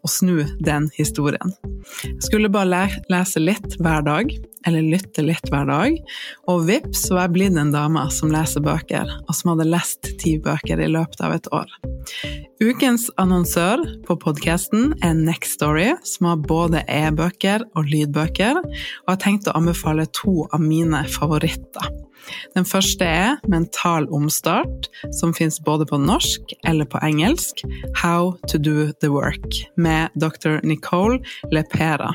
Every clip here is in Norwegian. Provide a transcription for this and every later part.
og snu den historien. Jeg skulle bare lese litt hver dag, eller lytte litt hver dag, og vips var jeg blitt en dame som leser bøker, og som hadde lest ti bøker i løpet av et år. Ukens annonsør på podkasten er Next Story, som har både e-bøker og lydbøker, og har tenkt å anbefale to av mine favoritter. Den første er Mental omstart, som fins både på norsk eller på engelsk, How to do the work, med dr. Nicole Lepera,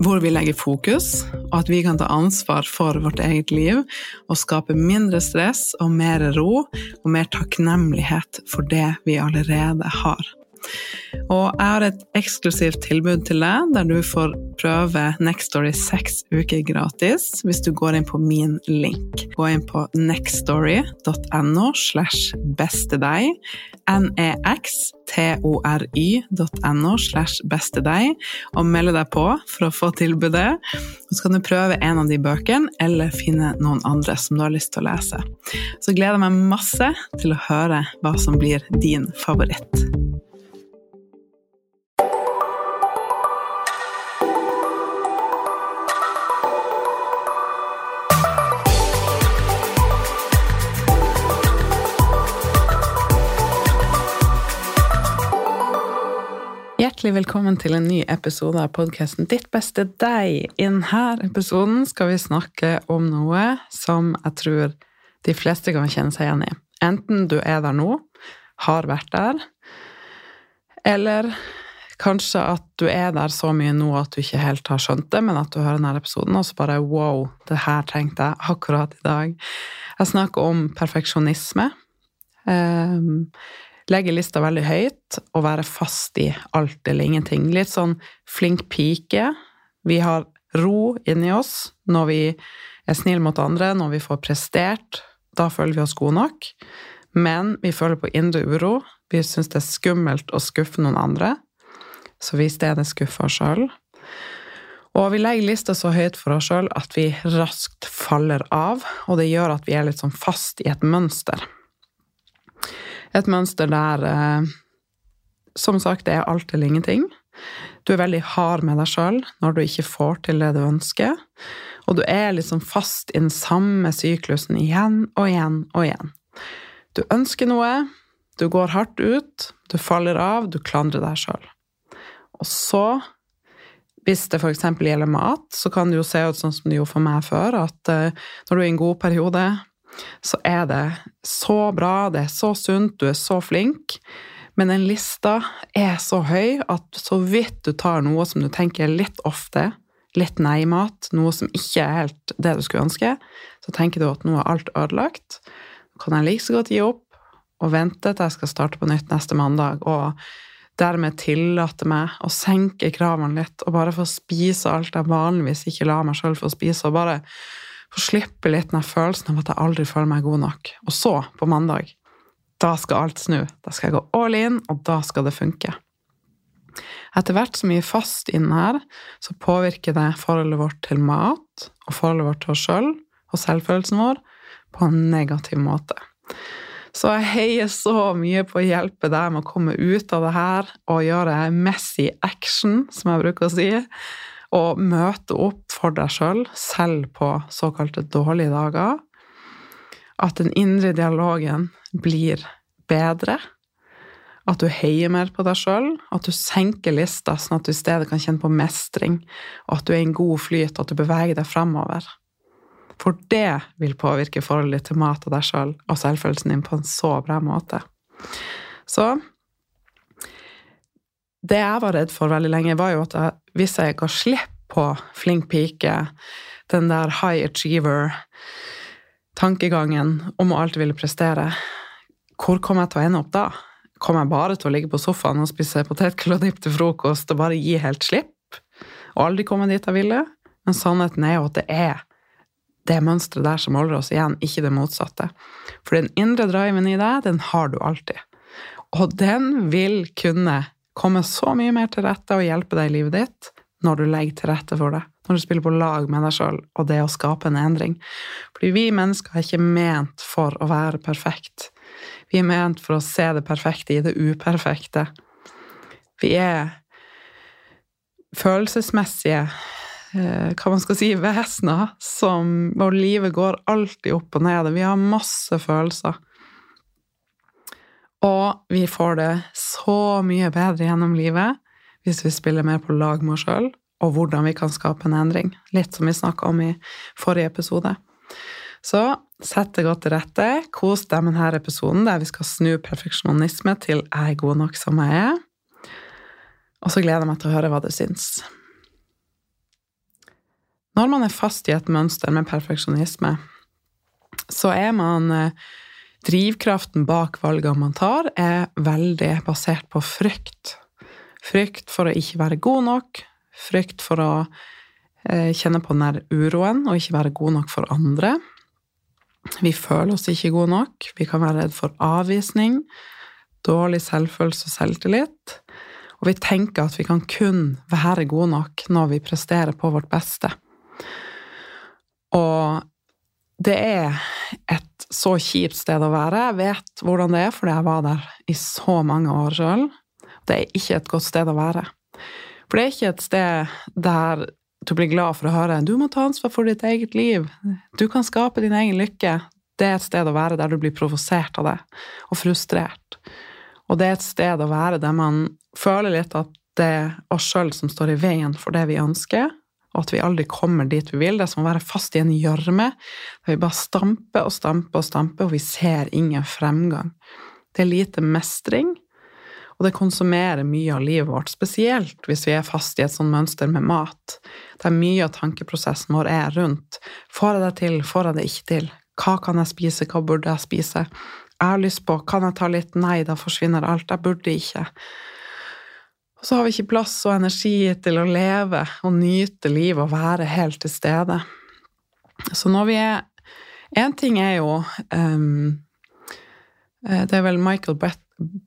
hvor vi legger fokus, og at vi kan ta ansvar for vårt eget liv og skape mindre stress og mer ro og mer takknemlighet for det vi allerede har. Og jeg har et eksklusivt tilbud til deg, der du får prøve Nextory seks uker gratis hvis du går inn på min link. Gå inn på nextstory.no slash bestedeg, nextory.no slash bestedeg, og melde deg på for å få tilbudet. Så kan du prøve en av de bøkene, eller finne noen andre som du har lyst til å lese. Så gleder jeg meg masse til å høre hva som blir din favoritt. Hjertelig velkommen til en ny episode av podkasten Ditt beste deg. I denne episoden skal vi snakke om noe som jeg tror de fleste kan kjenne seg igjen i. Enten du er der nå, har vært der, eller kanskje at du er der så mye nå at du ikke helt har skjønt det, men at du hører denne episoden og så bare wow, det her trengte jeg akkurat i dag. Jeg snakker om perfeksjonisme. Um, legge lista veldig høyt og være fast i alt eller ingenting. Litt sånn flink pike. Vi har ro inni oss når vi er snille mot andre, når vi får prestert. Da føler vi oss gode nok. Men vi føler på indre uro. Vi syns det er skummelt å skuffe noen andre, så vi i stedet skuffer oss sjøl. Og vi legger lista så høyt for oss sjøl at vi raskt faller av, og det gjør at vi er litt sånn fast i et mønster et mønster der eh, Som sagt, det er alt eller ingenting. Du er veldig hard med deg sjøl når du ikke får til det du ønsker. Og du er liksom fast i den samme syklusen igjen og igjen og igjen. Du ønsker noe, du går hardt ut, du faller av, du klandrer deg sjøl. Og så, hvis det f.eks. gjelder mat, så kan det jo se ut sånn som det gjorde for meg før, at uh, når du er i en god periode, så er det så bra, det er så sunt, du er så flink. Men den lista er så høy at så vidt du tar noe som du tenker litt ofte, litt nei-mat, noe som ikke er helt det du skulle ønske, så tenker du at nå er alt ødelagt. Kan jeg like så godt gi opp og vente til jeg skal starte på nytt neste mandag, og dermed tillate meg å senke kravene litt og bare få spise alt jeg vanligvis ikke lar meg sjøl få spise, og bare få slippe litt den følelsen av at jeg aldri føler meg god nok. Og så, på mandag, da skal alt snu. Da skal jeg gå all in, og da skal det funke. Etter hvert som vi er fast inn her, så påvirker det forholdet vårt til mat og forholdet vårt til oss sjøl og selvfølelsen vår på en negativ måte. Så jeg heier så mye på å hjelpe deg med å komme ut av det her og gjøre messy action, som jeg bruker å si, å møte opp for deg sjøl, selv, selv på såkalte dårlige dager. At den indre dialogen blir bedre. At du heier mer på deg sjøl, at du senker lista sånn at du i stedet kan kjenne på mestring, og at du er i en god flyt, at du beveger deg fremover. For det vil påvirke forholdet til mat og deg sjøl og selvfølelsen din på en så bra måte. Så det jeg var redd for veldig lenge, var jo at jeg, hvis jeg ga slipp på flink pike, den der high achiever, tankegangen om å alltid ville prestere, hvor kom jeg til å ende opp da? Kom jeg bare til å ligge på sofaen og spise potetgull og dipp til frokost og bare gi helt slipp? Og aldri komme dit jeg ville? Men sannheten er jo at det er det mønsteret der som holder oss igjen, ikke det motsatte. For den indre driven i deg, den har du alltid. Og den vil kunne komme så mye mer til rette og hjelpe deg i livet ditt når du legger til rette for det. Når du spiller på lag med deg sjøl og det å skape en endring. Fordi vi mennesker er ikke ment for å være perfekt. Vi er ment for å se det perfekte i det uperfekte. Vi er følelsesmessige eh, hva man skal si, vesener som Og livet går alltid opp og ned. Vi har masse følelser. Og vi får det så mye bedre gjennom livet hvis vi spiller mer på lag med oss sjøl, og hvordan vi kan skape en endring. Litt som vi snakka om i forrige episode. Så sett det godt til rette. Kos deg med denne episoden der vi skal snu perfeksjonisme til 'jeg er god nok som jeg er'. Og så gleder jeg meg til å høre hva du syns. Når man er fast i et mønster med perfeksjonisme, så er man eh, Drivkraften bak valgene man tar, er veldig basert på frykt. Frykt for å ikke være god nok, frykt for å eh, kjenne på den der uroen og ikke være god nok for andre. Vi føler oss ikke gode nok, vi kan være redd for avvisning, dårlig selvfølelse og selvtillit. Og vi tenker at vi kan kun være gode nok når vi presterer på vårt beste. Og det er et så kjipt sted å være. Jeg vet hvordan det er, fordi jeg var der i så mange år sjøl. Det er ikke et godt sted å være. For det er ikke et sted der du blir glad for å høre 'du må ta ansvar for ditt eget liv', 'du kan skape din egen lykke'. Det er et sted å være der du blir provosert av det, og frustrert. Og det er et sted å være der man føler litt at det er oss sjøl som står i veien for det vi ønsker, og at vi aldri kommer dit vi vil. Det er som å være fast i en gjørme, der vi bare stamper og stamper og stamper, og vi ser ingen fremgang. Det er lite mestring, og det konsumerer mye av livet vårt, spesielt hvis vi er fast i et sånt mønster med mat, der mye av tankeprosessen vår er rundt får jeg det til, får jeg det ikke til, hva kan jeg spise, hva burde jeg spise, jeg har lyst på, kan jeg ta litt, nei, da forsvinner alt, jeg burde ikke. Og så har vi ikke plass og energi til å leve og nyte livet og være helt til stede. Så når vi er Én ting er jo um, Det er vel Michael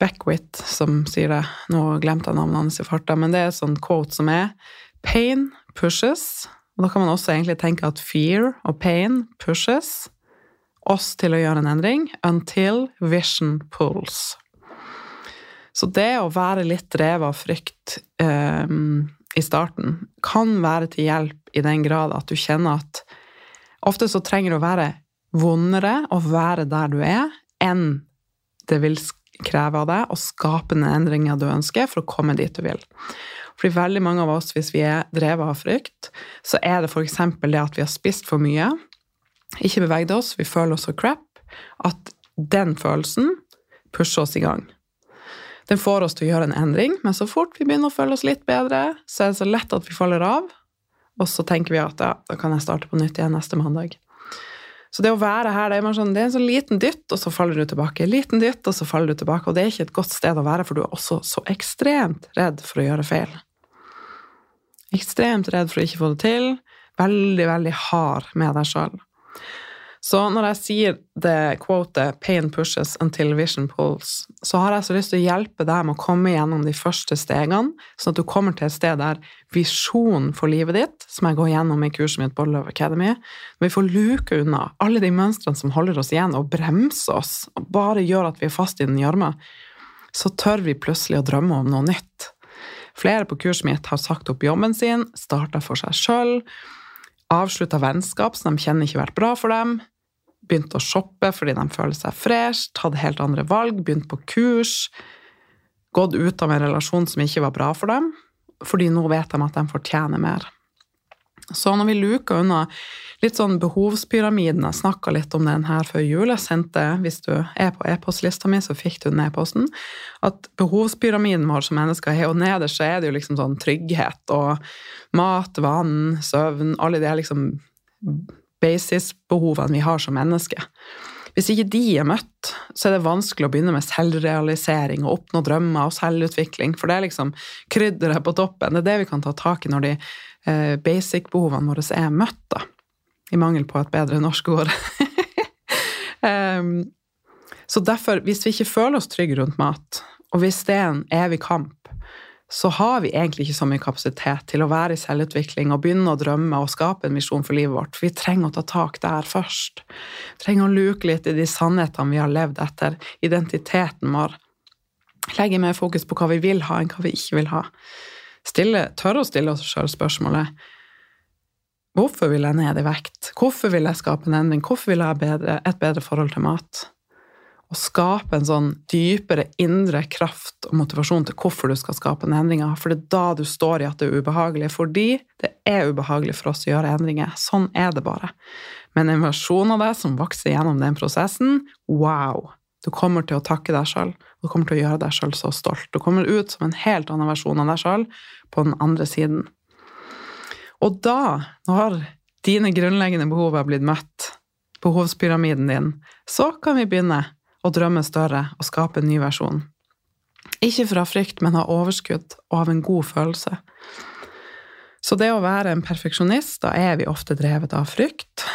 Beckwith som sier det. Nå glemte jeg navnet hans i farta, men det er et sånt quote som er Pain pushes. Og da kan man også egentlig tenke at fear og pain pushes oss til å gjøre en endring until vision pulls. Så det å være litt drevet av frykt um, i starten kan være til hjelp i den grad at du kjenner at ofte så trenger det å være vondere å være der du er, enn det vil kreve av deg å skape den endringa du ønsker for å komme dit du vil. Fordi veldig mange av oss, hvis vi er drevet av frykt, så er det f.eks. det at vi har spist for mye, ikke beveget oss, vi føler oss så crap, at den følelsen pusher oss i gang. Den får oss til å gjøre en endring, men så fort vi begynner å føle oss litt bedre, så er det så lett at vi faller av, og så tenker vi at ja, da kan jeg starte på nytt igjen neste mandag. Så det å være her, det er, sånn, det er en sånn liten dytt, og så faller du tilbake. Liten dytt, og så faller du tilbake. Og det er ikke et godt sted å være, for du er også så ekstremt redd for å gjøre feil. Ekstremt redd for å ikke få det til. Veldig, veldig hard med deg sjøl. Så når jeg sier det quotet 'pain pushes until vision pulls', så har jeg så lyst til å hjelpe deg med å komme gjennom de første stegene, sånn at du kommer til et sted der visjonen for livet ditt, som jeg går gjennom i kurset mitt på Love Academy, når vi får luke unna alle de mønstrene som holder oss igjen, og bremser oss, og bare gjør at vi er fast i den gjørma, så tør vi plutselig å drømme om noe nytt. Flere på kurset mitt har sagt opp jobben sin, starta for seg sjøl, avslutta vennskap som de kjenner ikke har vært bra for dem, begynt å shoppe fordi de føler seg fresh, tatt helt andre valg, begynt på kurs, gått ut av en relasjon som ikke var bra for dem, fordi nå vet de at de fortjener mer. Så når vi luker unna litt sånn behovspyramiden Jeg snakka litt om den her før jul. Jeg sendte, hvis du er på e-postlista mi, så fikk du den e-posten. At behovspyramiden vår som mennesker er, og nederst så er det jo liksom sånn trygghet og mat, vann, søvn Alle de liksom basisbehovene vi har som mennesker. Hvis ikke de er møtt, så er det vanskelig å begynne med selvrealisering og oppnå drømmer og selvutvikling, for det er liksom krydderet på toppen. Det er det vi kan ta tak i når de eh, basic-behovene våre er møtt, da. I mangel på et bedre norsk ord. um, så derfor, hvis vi ikke føler oss trygge rundt mat, og hvis det er en evig kamp, så har vi egentlig ikke så mye kapasitet til å være i selvutvikling og begynne å drømme og skape en visjon for livet vårt. Vi trenger å ta tak der først. Vi trenger å luke litt i de sannhetene vi har levd etter, identiteten vår. Legge mer fokus på hva vi vil ha, enn hva vi ikke vil ha stille, tørre å stille oss sjøl spørsmålet Hvorfor vil jeg ned i vekt? Hvorfor vil jeg skape en endring? Hvorfor vil jeg ha et bedre forhold til mat? Å skape en sånn dypere indre kraft og motivasjon til hvorfor du skal skape en endring. For det er da du står i at det er ubehagelig. Fordi det er ubehagelig for oss å gjøre endringer. Sånn er det bare. Men en versjon av deg som vokser gjennom den prosessen, wow! Du kommer til å takke deg sjøl. Du kommer til å gjøre deg sjøl så stolt. Du kommer ut som en helt annen versjon av deg sjøl på den andre siden. Og da, når dine grunnleggende behov er blitt møtt, behovspyramiden din, så kan vi begynne å drømme større og skape en ny versjon. Ikke fra frykt, men av overskudd og av en god følelse. Så det å være en perfeksjonist, da er vi ofte drevet av frykt.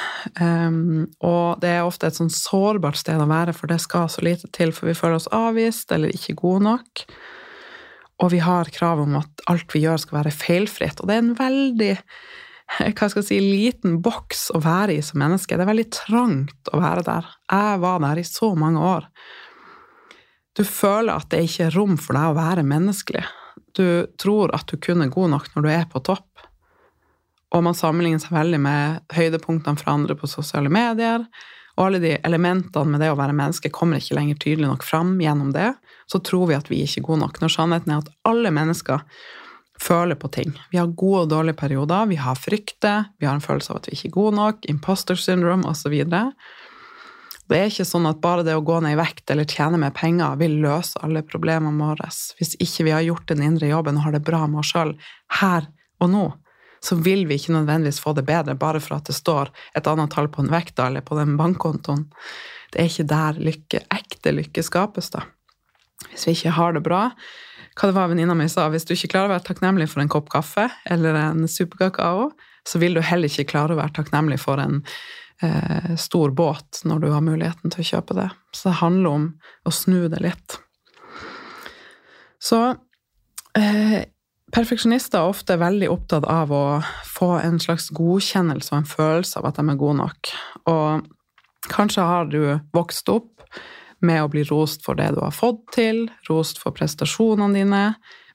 Um, og det er ofte et sånn sårbart sted å være, for det skal så lite til, for vi føler oss avvist eller ikke gode nok. Og vi har krav om at alt vi gjør, skal være feilfritt. Og det er en veldig hva skal jeg si, liten boks å være i som menneske. Det er veldig trangt å være der. Jeg var der i så mange år. Du føler at det ikke er rom for deg å være menneskelig. Du tror at du kun er god nok når du er på topp og man sammenligner seg veldig med høydepunktene fra andre på sosiale medier. Og alle de elementene med det å være menneske kommer ikke lenger tydelig nok fram gjennom det. Så tror vi at vi ikke er gode nok, når sannheten er at alle mennesker føler på ting. Vi har gode og dårlige perioder, vi har frykter, vi har en følelse av at vi ikke er gode nok, imposter syndrome osv. Det er ikke sånn at bare det å gå ned i vekt eller tjene mer penger vil løse alle problemene våre. Hvis ikke vi har gjort den indre jobben og har det bra med oss sjøl her og nå, så vil vi ikke nødvendigvis få det bedre bare for at det står et annet tall på en vekta eller på den bankkontoen. Det er ikke der lykke, ekte lykke skapes, da. Hvis vi ikke har det bra Hva det var venninna mi sa, hvis du ikke klarer å være takknemlig for en kopp kaffe eller en superkakao, så vil du heller ikke klare å være takknemlig for en eh, stor båt når du har muligheten til å kjøpe det. Så det handler om å snu det litt. Så eh, Perfeksjonister er ofte veldig opptatt av å få en slags godkjennelse og en følelse av at de er gode nok. Og kanskje har du vokst opp med å bli rost for det du har fått til, rost for prestasjonene dine.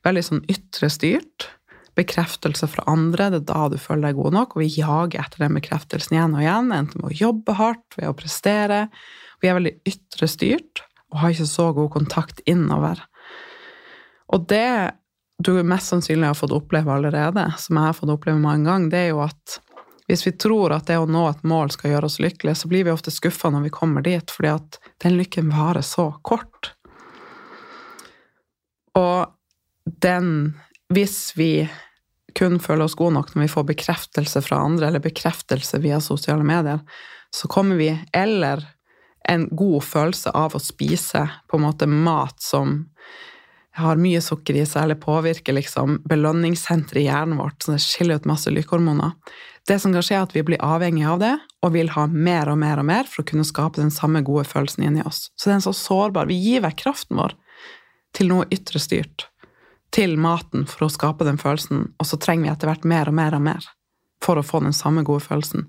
Veldig sånn ytre styrt. Bekreftelse fra andre, det er da du føler deg god nok. Og vi jager etter den bekreftelsen igjen og igjen, enten ved å jobbe hardt, ved å prestere. Vi er veldig ytre styrt og har ikke så god kontakt innover. Og det du mest sannsynlig har fått oppleve allerede, som jeg har fått oppleve mange ganger, det er jo at hvis vi tror at det å nå et mål skal gjøre oss lykkelige, så blir vi ofte skuffa når vi kommer dit, fordi at den lykken varer så kort. Og den Hvis vi kun føler oss gode nok når vi får bekreftelse fra andre, eller bekreftelse via sosiale medier, så kommer vi Eller en god følelse av å spise på en måte mat som har mye sukker i seg, eller påvirker liksom belønningssenteret i hjernen vårt, så det skiller ut masse lykkehormoner. Det som kan skje, er at vi blir avhengig av det, og vil ha mer og mer og mer for å kunne skape den samme gode følelsen inni oss. Så den er så sårbar. Vi gir vekk kraften vår til noe ytre styrt. Til maten for å skape den følelsen, og så trenger vi etter hvert mer og mer og mer for å få den samme gode følelsen.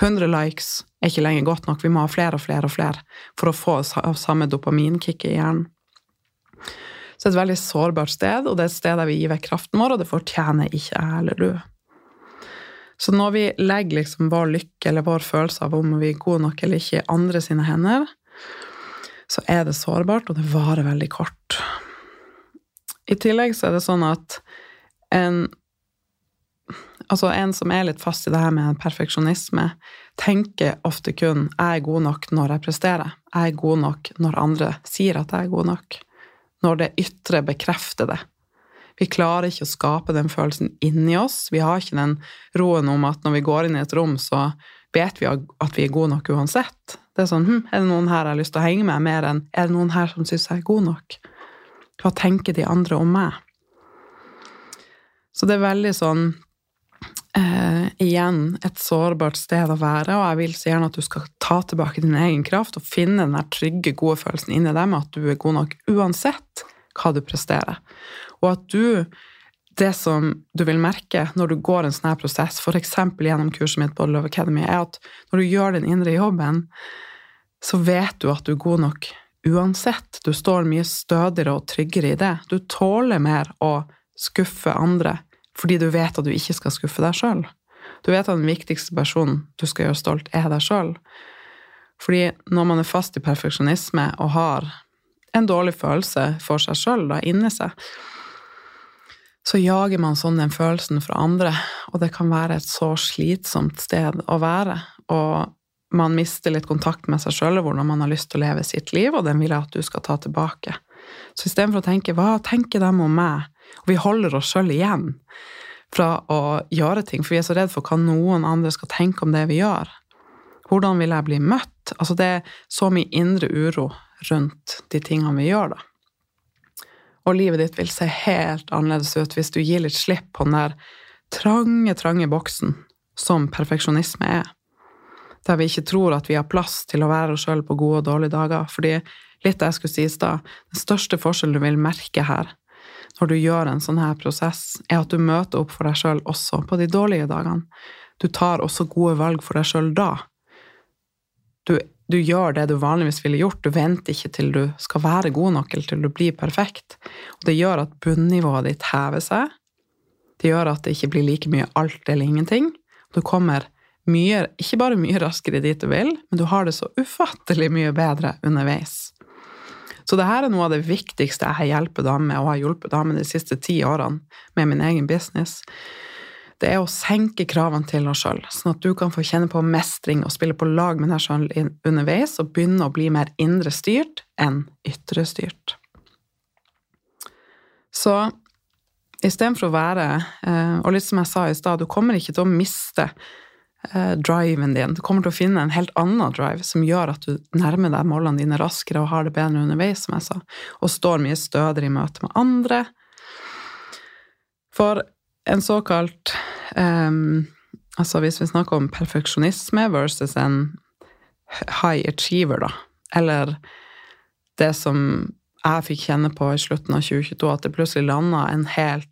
100 likes er ikke lenger godt nok, vi må ha flere og flere og flere for å få samme dopaminkicket i hjernen. Så det er et veldig sårbart sted, og det er et sted der vi gir vekk kraften vår, og det fortjener ikke jeg eller du. Så når vi legger liksom vår lykke eller vår følelse av om vi er gode nok eller ikke i andre sine hender, så er det sårbart, og det varer veldig kort. I tillegg så er det sånn at en altså en som er litt fast i det her med perfeksjonisme, tenker ofte kun 'jeg er god nok når jeg presterer'. 'Jeg er god nok når andre sier at jeg er god nok'. Når det ytre bekrefter det. Vi klarer ikke å skape den følelsen inni oss. Vi har ikke den roen om at når vi går inn i et rom, så vet vi at vi er gode nok uansett. Det er sånn hm, Er det noen her jeg har lyst til å henge med, mer enn er det noen her som syns jeg er god nok? Hva tenker de andre om meg? Så det er veldig sånn eh, Igjen et sårbart sted å være, og jeg vil så gjerne at du skal ta tilbake din egen kraft og finne den trygge, gode følelsen inni deg med at du er god nok uansett hva du presterer. Og at du det som du vil merke når du går en sånn her prosess, f.eks. gjennom kurset mitt på Love Academy, er at når du gjør den indre jobben, så vet du at du er god nok uansett. Du står mye stødigere og tryggere i det. Du tåler mer å skuffe andre fordi du vet at du ikke skal skuffe deg sjøl. Du vet at den viktigste personen du skal gjøre stolt, er deg sjøl. Fordi når man er fast i perfeksjonisme og har en dårlig følelse for seg sjøl inni seg, så jager man sånn den følelsen fra andre, og det kan være et så slitsomt sted å være. Og man mister litt kontakt med seg sjøl og hvordan man har lyst til å leve sitt liv, og den vil jeg at du skal ta tilbake. Så istedenfor å tenke 'hva tenker de om meg', og vi holder oss sjøl igjen fra å gjøre ting, for vi er så redd for hva noen andre skal tenke om det vi gjør. Hvordan vil jeg bli møtt? Altså det er så mye indre uro rundt de tingene vi gjør, da. Og livet ditt vil se helt annerledes ut hvis du gir litt slipp på den der trange, trange boksen som perfeksjonisme er. Der vi ikke tror at vi har plass til å være oss sjøl på gode og dårlige dager. Fordi litt jeg skulle si i stad, den største forskjellen du vil merke her, når du gjør en sånn her prosess, er at du møter opp for deg sjøl også på de dårlige dagene. Du tar også gode valg for deg sjøl da. Du, du, gjør det du vanligvis ville gjort, du venter ikke til du skal være god nok eller til du blir perfekt. Og det gjør at bunnivået ditt hever seg. Det gjør at det ikke blir like mye alt eller ingenting. Du kommer mye, ikke bare mye raskere dit du vil, men du har det så ufattelig mye bedre underveis. Så det her er noe av det viktigste jeg har hjulpet damer med, og har hjulpet damer de siste ti årene med min egen business. Det er å senke kravene til oss sjøl, sånn at du kan få kjenne på mestring og spille på lag med deg sjøl underveis, og begynne å bli mer indre styrt enn ytre styrt. Så istedenfor å være eh, Og litt som jeg sa i stad, du kommer ikke til å miste Eh, driven din. Du kommer til å finne en helt annen drive som gjør at du nærmer deg målene dine raskere og har det bedre underveis, som jeg sa, og står mye stødigere i møte med andre. For en såkalt um, Altså hvis vi snakker om perfeksjonisme versus en high achiever, da, eller det som jeg fikk kjenne på i slutten av 2022, at det plutselig landa en helt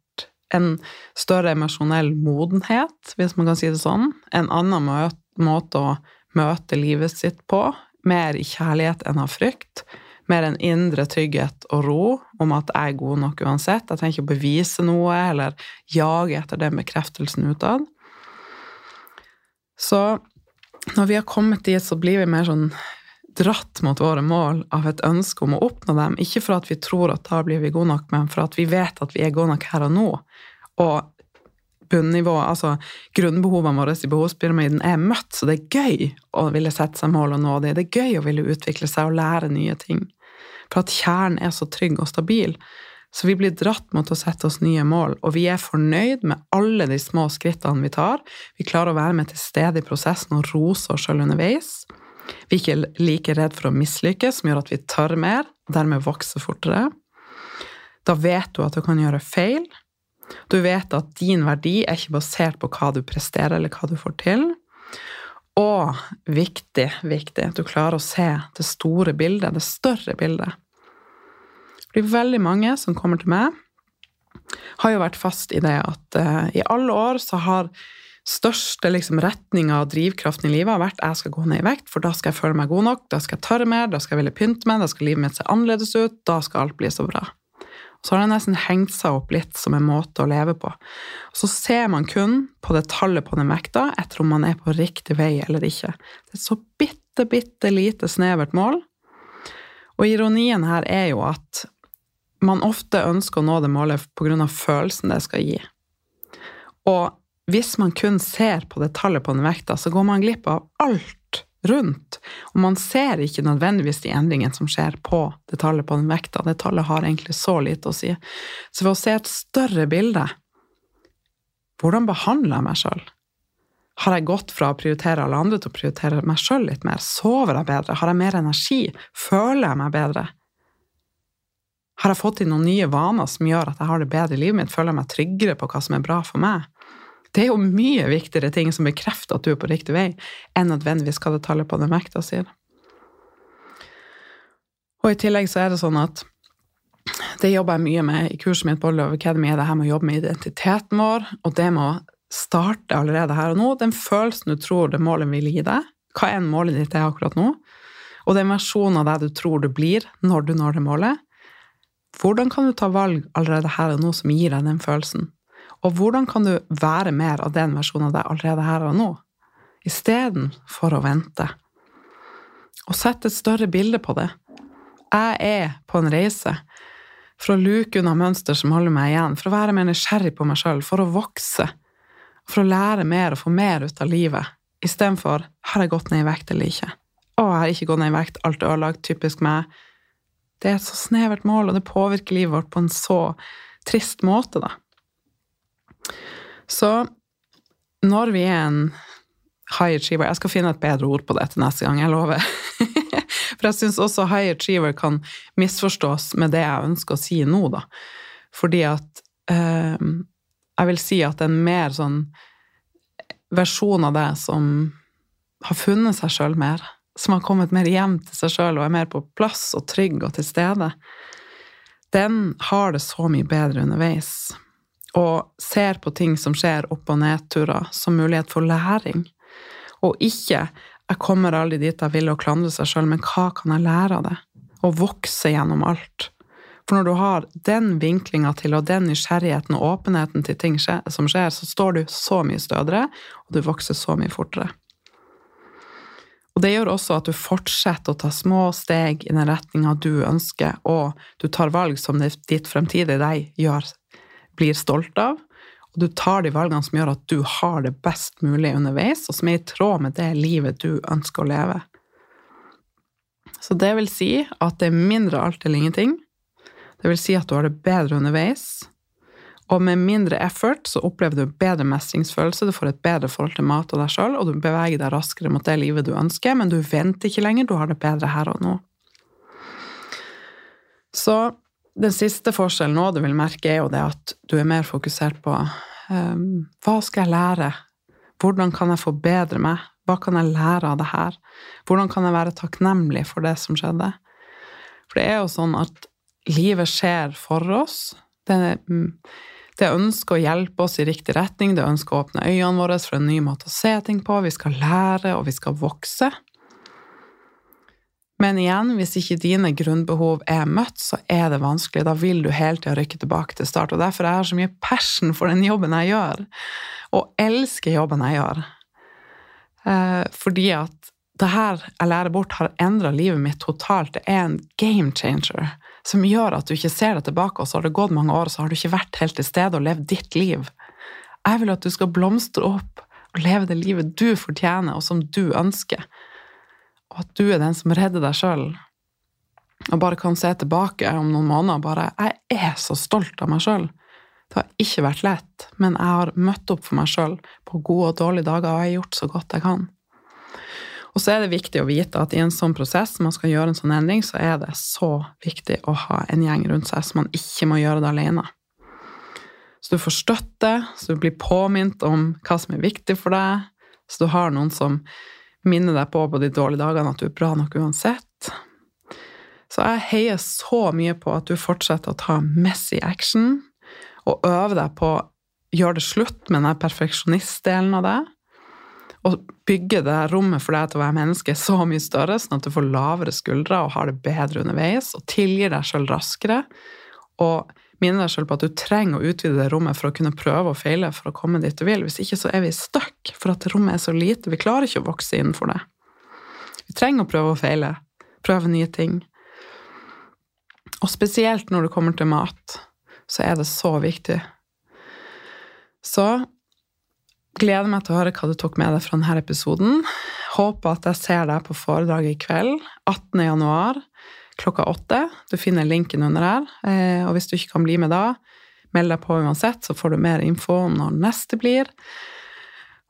en større emosjonell modenhet, hvis man kan si det sånn. En annen måte å møte livet sitt på. Mer i kjærlighet enn av frykt. Mer en indre trygghet og ro om at jeg er god nok uansett. Jeg trenger ikke å bevise noe eller jage etter den bekreftelsen utad. Så når vi har kommet dit, så blir vi mer sånn dratt mot våre mål av et ønske om å oppnå dem. Ikke for at vi tror at da blir vi gode nok, men for at vi vet at vi er gode nok her og nå. Og bunnivået, altså grunnbehovene våre i behovspyramiden er møtt, så det er gøy å ville sette seg mål og nå dem. Det er gøy å ville utvikle seg og lære nye ting. For at kjernen er så trygg og stabil. Så vi blir dratt mot å sette oss nye mål, og vi er fornøyd med alle de små skrittene vi tar. Vi klarer å være med til stede i prosessen og rose oss sjøl underveis. Vi er ikke like redd for å mislykkes, som gjør at vi tør mer, og dermed vokser fortere. Da vet du at du kan gjøre feil. Du vet at din verdi er ikke basert på hva du presterer, eller hva du får til. Og viktig, viktig, at du klarer å se det store bildet, det større bildet. Fordi veldig mange som kommer til meg, har jo vært fast i det at uh, i alle år så har største liksom, retninga og drivkraften i livet har vært jeg skal gå ned i vekt, for da skal jeg føle meg god nok, da skal jeg tørre mer, da skal jeg ville pynte meg, da skal livet mitt se annerledes ut, da skal alt bli så bra. Så har det nesten hengt seg opp litt som en måte å leve på. Så ser man kun på det tallet på den vekta etter om man er på riktig vei eller ikke. Det er et så bitte, bitte lite snevert mål. Og ironien her er jo at man ofte ønsker å nå det målet pga. følelsen det skal gi. Og hvis man kun ser på det tallet på den vekta, så går man glipp av alt rundt. Og man ser ikke nødvendigvis de endringene som skjer på det tallet på den vekta. Det tallet har egentlig så lite å si. Så ved å se et større bilde hvordan behandler jeg meg sjøl? Har jeg gått fra å prioritere alle andre til å prioritere meg sjøl litt mer? Sover jeg bedre? Har jeg mer energi? Føler jeg meg bedre? Har jeg fått inn noen nye vaner som gjør at jeg har det bedre i livet mitt? Føler jeg meg tryggere på hva som er bra for meg? Det er jo mye viktigere ting som bekrefter at du er på riktig vei, enn nødvendigvis hva det tallet på den vekta sier. Og i tillegg så er det sånn at det jobber jeg mye med i kurset mitt på Love Academy, det her med å jobbe med identiteten vår, og det med å starte allerede her og nå. Den følelsen du tror det målet vil gi deg, hva enn målet ditt er akkurat nå, og den versjonen av deg du tror du blir når du når det målet, hvordan kan du ta valg allerede her og nå som gir deg den følelsen? Og hvordan kan du være mer av den versjonen av deg allerede her og nå, istedenfor å vente? Og sette et større bilde på det. Jeg er på en reise for å luke unna mønster som holder meg igjen, for å være mer nysgjerrig på meg sjøl, for å vokse, for å lære mer og få mer ut av livet, istedenfor har jeg gått ned i vekt eller ikke? Å, jeg har ikke gått ned i vekt, alt er ødelagt, typisk meg. Det er et så snevert mål, og det påvirker livet vårt på en så trist måte, da. Så når vi er en high achiever Jeg skal finne et bedre ord på det til neste gang, jeg lover. For jeg syns også high achiever kan misforstås med det jeg ønsker å si nå, da. Fordi at eh, Jeg vil si at en mer sånn versjon av det som har funnet seg sjøl mer, som har kommet mer hjem til seg sjøl og er mer på plass og trygg og til stede, den har det så mye bedre underveis. Og ser på ting som skjer opp- og nedturer, som mulighet for læring. Og ikke 'jeg kommer aldri dit jeg vil' og klandre seg sjøl, men hva kan jeg lære av det? Og vokse gjennom alt. For når du har den vinklinga til og den nysgjerrigheten og åpenheten til ting som skjer, så står du så mye stødigere, og du vokser så mye fortere. Og det gjør også at du fortsetter å ta små steg i den retninga du ønsker, og du tar valg som ditt fremtidige deg gjør, blir stolt av, og du tar de valgene som gjør at du har det best mulig underveis, og som er i tråd med det livet du ønsker å leve. Så det vil si at det er mindre alt eller ingenting. Det vil si at du har det bedre underveis. Og med mindre effort så opplever du bedre mestringsfølelse, du får et bedre forhold til mat og deg sjøl, og du beveger deg raskere mot det livet du ønsker, men du venter ikke lenger, du har det bedre her og nå. Så den siste forskjellen nå du vil merke, er jo det at du er mer fokusert på um, hva skal jeg lære? Hvordan kan jeg forbedre meg? Hva kan jeg lære av det her? Hvordan kan jeg være takknemlig for det som skjedde? For det er jo sånn at livet skjer for oss. Det, det ønsker å hjelpe oss i riktig retning, det ønsker å åpne øynene våre for en ny måte å se ting på. Vi skal lære, og vi skal vokse. Men igjen, hvis ikke dine grunnbehov er møtt, så er det vanskelig. Da vil du hele tida rykke tilbake til start. Og derfor er jeg så mye passion for den jobben jeg gjør, og elsker jobben jeg gjør. Eh, fordi at det her jeg lærer bort, har endra livet mitt totalt. Det er en game changer som gjør at du ikke ser deg tilbake, og så har det gått mange år, og så har du ikke vært helt til stede og levd ditt liv. Jeg vil at du skal blomstre opp og leve det livet du fortjener, og som du ønsker og at du er den som redder deg sjøl, og bare kan se tilbake om noen måneder bare 'Jeg er så stolt av meg sjøl'. Det har ikke vært lett, men jeg har møtt opp for meg sjøl på gode og dårlige dager, og jeg har gjort så godt jeg kan. Og så er det viktig å vite at i en sånn prosess, når man skal gjøre en sånn endring, så er det så viktig å ha en gjeng rundt seg, så man ikke må gjøre det alene. Så du får støtte, så du blir påminnet om hva som er viktig for deg, så du har noen som minne deg på på de dårlige dagene at du er bra nok uansett. Så jeg heier så mye på at du fortsetter å ta messy action, og øve deg på å gjøre det slutt med den perfeksjonistdelen av det. Og bygge det rommet for deg til å være menneske så mye større, sånn at du får lavere skuldre og har det bedre underveis, og tilgir deg sjøl raskere. Og minne deg selv på at du trenger å utvide det rommet for å kunne prøve og feile for å komme dit du vil. Hvis ikke så er vi stuck, for at rommet er så lite. Vi klarer ikke å vokse innenfor det. Vi trenger å prøve og feile. Prøve nye ting. Og spesielt når det kommer til mat, så er det så viktig. Så Gleder meg til å høre hva du tok med deg fra denne episoden. Håper at jeg ser deg på foredraget i kveld, 18. januar klokka åtte. Du finner linken under her. Eh, og hvis du ikke kan bli med da, meld deg på uansett, så får du mer info om når neste blir.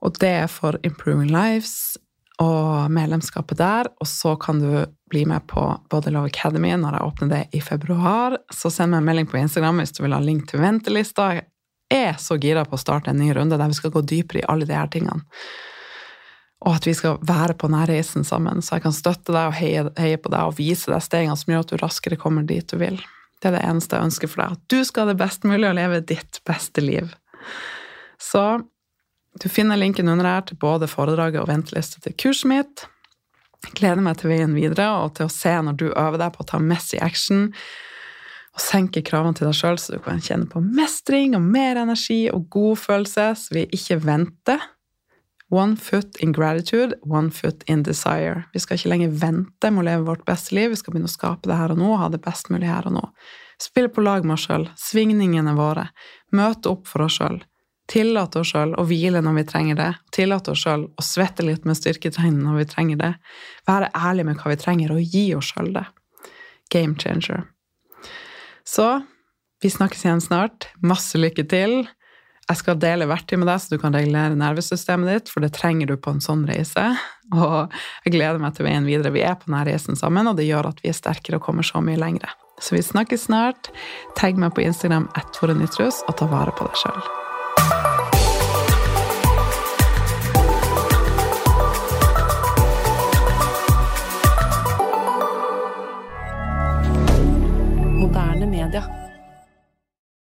Og det er for Improving Lives og medlemskapet der. Og så kan du bli med på Body Love Academy når jeg åpner det i februar. Så send meg en melding på Instagram hvis du vil ha link til ventelista Jeg er så gira på å starte en ny runde der vi skal gå dypere i alle de her tingene. Og at vi skal være på denne reisen sammen, så jeg kan støtte deg og heie, heie på deg og vise deg stegene som gjør at du raskere kommer dit du vil. Det er det eneste jeg ønsker for deg. At du skal ha det best mulig og leve ditt beste liv. Så du finner linken under her til både foredraget og venteliste til kurset mitt. Jeg gleder meg til veien videre og til å se når du øver deg på å ta messy action og senke kravene til deg sjøl, så du kan kjenne på mestring og mer energi og god følelse, så vi ikke venter. One foot in gratitude, one foot in desire. Vi skal ikke lenger vente med å leve vårt beste liv, vi skal begynne å skape det her og nå, ha det best mulig her og nå. Spille på lag med oss sjøl, svingningene våre, møte opp for oss sjøl. Tillate oss sjøl å hvile når vi trenger det. Tillate oss sjøl å svette litt med styrketrening når vi trenger det. Være ærlig med hva vi trenger, og gi oss sjøl det. Game changer. Så vi snakkes igjen snart. Masse lykke til. Jeg skal dele verktøy med deg, så du kan regulere nervesystemet ditt, for det trenger du på en sånn reise. Og jeg gleder meg til veien videre. Vi er på denne reisen sammen, og det gjør at vi er sterkere og kommer så mye lengre. Så vi snakkes snart. Tagg meg på Instagram at og ta vare på deg sjøl.